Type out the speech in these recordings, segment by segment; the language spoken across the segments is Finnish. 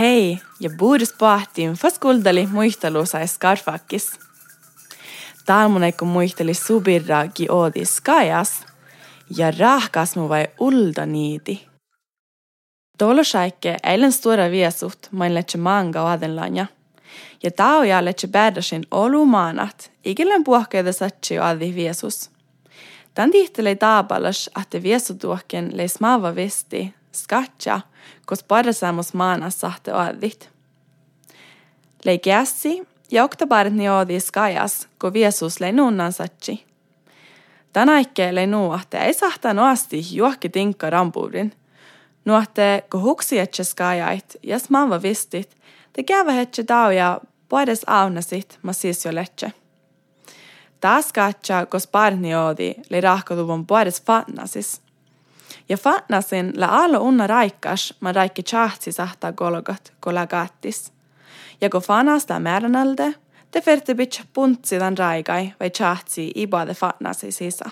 Hei, ja buuris pahtiin fas kuldali muistelusa skarfakis. Talmuneikko muisteli subirra ki oodi skajas ja rahkas mu vai ulda niiti. Tolosaikke eilen stora viesut main letse manga adenlanja. Ja tauja letse bärdasin olu maanat, ikillen puhkeida satsi adi viesus. Tän tihtelei taapalas, että viesutuokken leis maava vesti, skatja, kos parasamos maanas sahte adit. Lei kässi, ja oktabaret ni oodi skajas, ko viesus lei nunnan satsi. Tänäikke lei nuohte ei sahta noasti juokki tinkka rampuudin. Nuohte ko huksi etse skajait, jas maava vistit, te käyvä hetse tauja, puedes aunasit, ma siis jo letse. Taas katsa, kos parni oodi, li rahkotuvun puedes fatnasis. Ja fatnasin la allo unna raikkas, ma raikki chahtsi sahta golgot, kolagattis. Ja kun fanasta määränälde, te ferte bitch puntsi tämän raikai vai chahtsi ibade fatnasi sisa.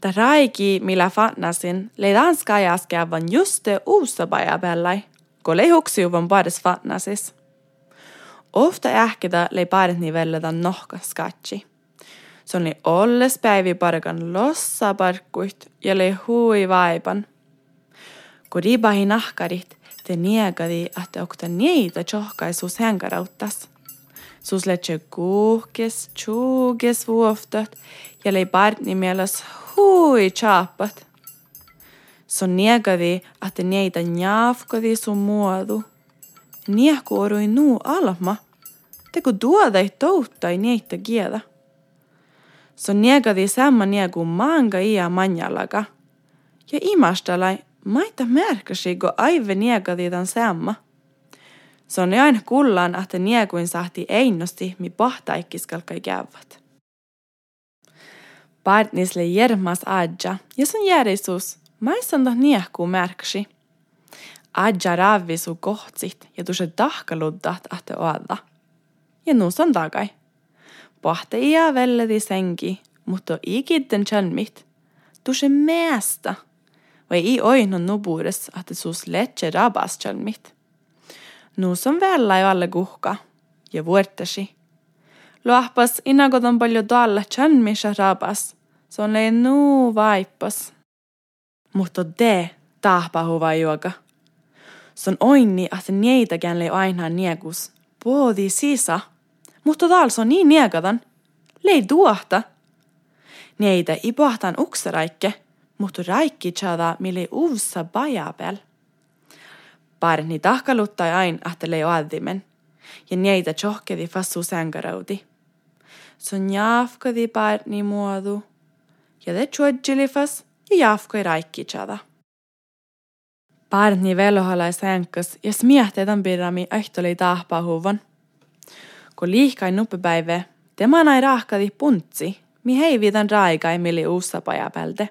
Ta raiki, millä fatnasin, le danska jaskeavan just det uusabaja bellai, kun le huksiuvan pares fatnasis. Ofta ähkida le paret nivelledan nohka skatsi. Se oli olles päivi parkan lossa parkkuit ja le hui vaipan. Kun ribahi nahkarit, te niegadi, että okta niitä tjohkaisuus hänkarauttas. Sus letse kuhkes, tjuges vuoftot ja lei partni mieles hui chaapat. Så niegadi, että niitä njafkadi sun muodu. Niehku orui nuu alma. Teko duodai touttai niitä kielä. Så niegadi samma niegu manga ia manjalaga. Ja imastalai maita märkäsi, kun aive niegadi tämän samma. Se on aina kullan, että nieguin sahti einnosti, mi pahtaikkiskalkai käyvät. Partnisle jermas adja, ja sun järjisuus, maissanta niehkuu märkäsi. Adja ravvisu kohtsit ja tuse tahkaluddat, että oada. Ja nuus on takai. Pahte ia velledi senki, mutta ikitten chalmit. Tuse meesta. Vai i oinon nubuures, että sus letse rabas chalmit. Nuus on vällä jo alle kuhka. Ja vuortasi. Luahpas inagotan paljon tuolla chalmisha rabas. Se on lein nuu vaippas. Mutta de tahpahuva juoka. Se on oinni, että niitäkään lei aina niekus. Puodi sisa. Mutta taals on niin niekadan. Lei tuohta. Neitä i pohtan uksaraikke, mutta raikki tjada mille uussa bajabel. Parni tahkaluttai ain ahtele oadimen, ja neitä tjohkedi fassu sänkarauti. Son jaafkadi parni muodu, ja de tjuodjilifas ja jaafkoi raikki tjada. Parni velohalai sänkas ja smiehtetan pirami ahtoli tahpahuvan. Kun liihkai nuppepäivä, tema nai rahkadi puntsi, mi heivitan raikai mili uussa pajapälte.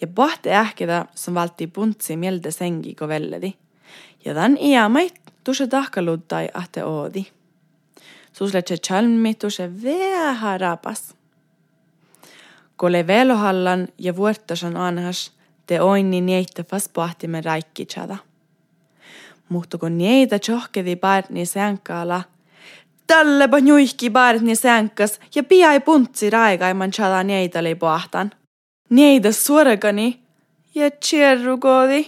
Ja pohte ähkida som valti puntsi mieltä sengi ko velledi. Ja dan iamait tuse tahkaluttai ahte oodi. Susletse chalmi tuse vähä rapas. Kole velohallan ja vuortasan anhas, te oinni nieitä fas pohtimen raikkitsada. Mutta kun nieitä tjohkedi parni sänkkaala, Talleba juihki barni sänkas ja piai puntsi raigaiman chada neitali pohtan. Neida suoragani ja tjerrugodi.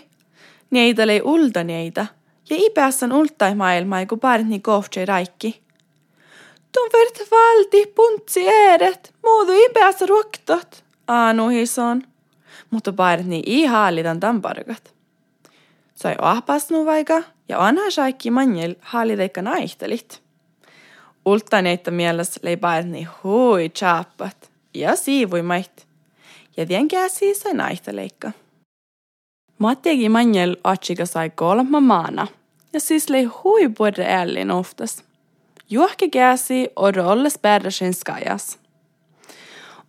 Neitali ulda neida ja ipässan ultai maailmaa kun barni kohtsi raikki. Tun vert valti puntsi eret, muudu ipässä ruoktot, aanu hison. Mutta barni i haalitan tampargat. Sai ahpasnu vaika ja anha saikki manjel haalideikka naihtelit. Ultaneita mielessä leipäilni hui chaapat ja siivuimait. Ja tien käsi sai naista leikka. Mattiegi manjel otsika sai kolma maana. Ja siis lei hui puhuta ällin oftas. Juohke käsi och rolles bärrasin skajas.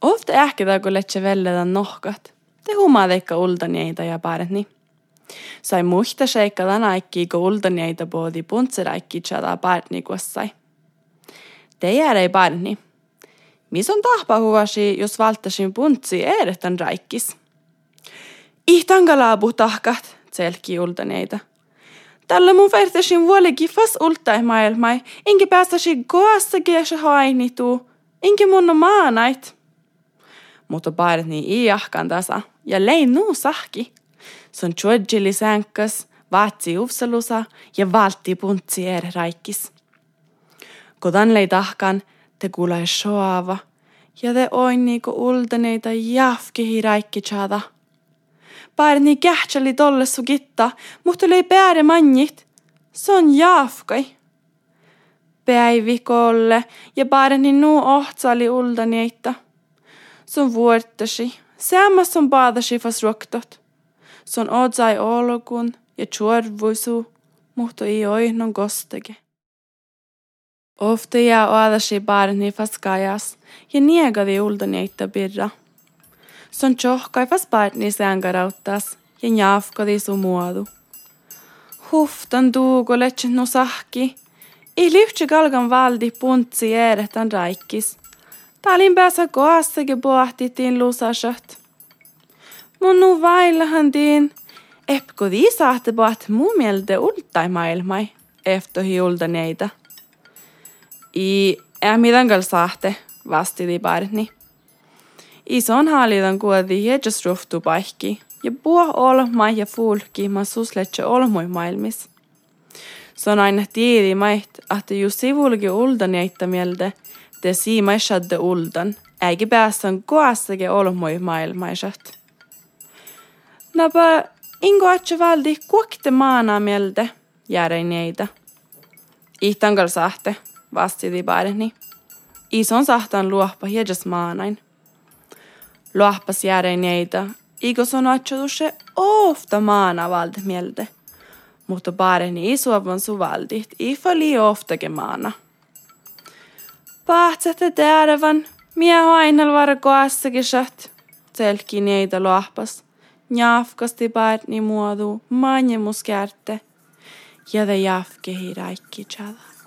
Ofta ähkida kun letse velledan nohkat. Te humadeikka ultaneita ja parni. Sai muhta seikka tänäikki kun ultaneita poodi puntseraikki chada parni kuossai. Teijär ei barni. Mis on tahpahuvasi, jos valtasin puntsi ehdetän raikkis? Ihtan kalaabu tahkat, tselki ultaneita. Tällä mun vertaisin vuolikin fas ultai maailmai, inki päästäisi koassa kiesä hainituu, inki mun maanait. Mutta paaret niin iahkan tasa, ja lei nuu sahki. Son tjuodjili sänkkäs, vaatsi uvsalusa ja valtti puntsi eri raikkis. Kodan lei tahkan, te kuulai shoava, ja te oin niinku ultaneita jafkihi raikkitsada. Paaret niin kähtseli tolle su gitta, mutta lei pääre manjit. Se on jafkai. Päivi kolle, ja paaret niin nuu ohtsali ultaneita. Se on vuortasi, Sammas som badasi fas roktot. Son odzai olokun ja chuorvuisu, mutta ei oihnon kostege. Ofta jää oadasi barni fas kajas ja niegadi uldaneita birra. Son chohkai fas barni sängarauttas ja su muodu. Huftan tuugo lechet no sahki. I lyhtsä kalgan valdi puntsi ääretän raikkis. Talin päässä koassakin pohtitiin lusasat. Mun nu vaillahan tiin. Epko di saatte baat muu mielde ultai maailmai. Efter hiulta neitä. I ämidan saatte, vasti di barni. Ison haalidan kuodi jejas ruftu paikki. Ja puo olmai ja fuulki ma susletse olmoi maailmis. Se on aina tiedi mait, että just sivulgi uldan jäitä mielde – te siimai shadde uldan, ägi päästän koassage olmoi maailmaisat. Napa ingo atse valdi kuokte maana mielde, jäärei neitä. Ihtangal sahte, vastidi baareni. Ison sahtan luohpa hiedas maanain. Luohpas jäärei neitä, igo tusse ofta maana valde mielde. Mutta baareni isuavan suvaldit, ifali oftage maana. Pahtsate teadävän, mie hainal varkoassakin shat. Selki neitä lohpas. Njafkasti päärni muodu, manje muskärte. Ja de jafke hi räikki tjada.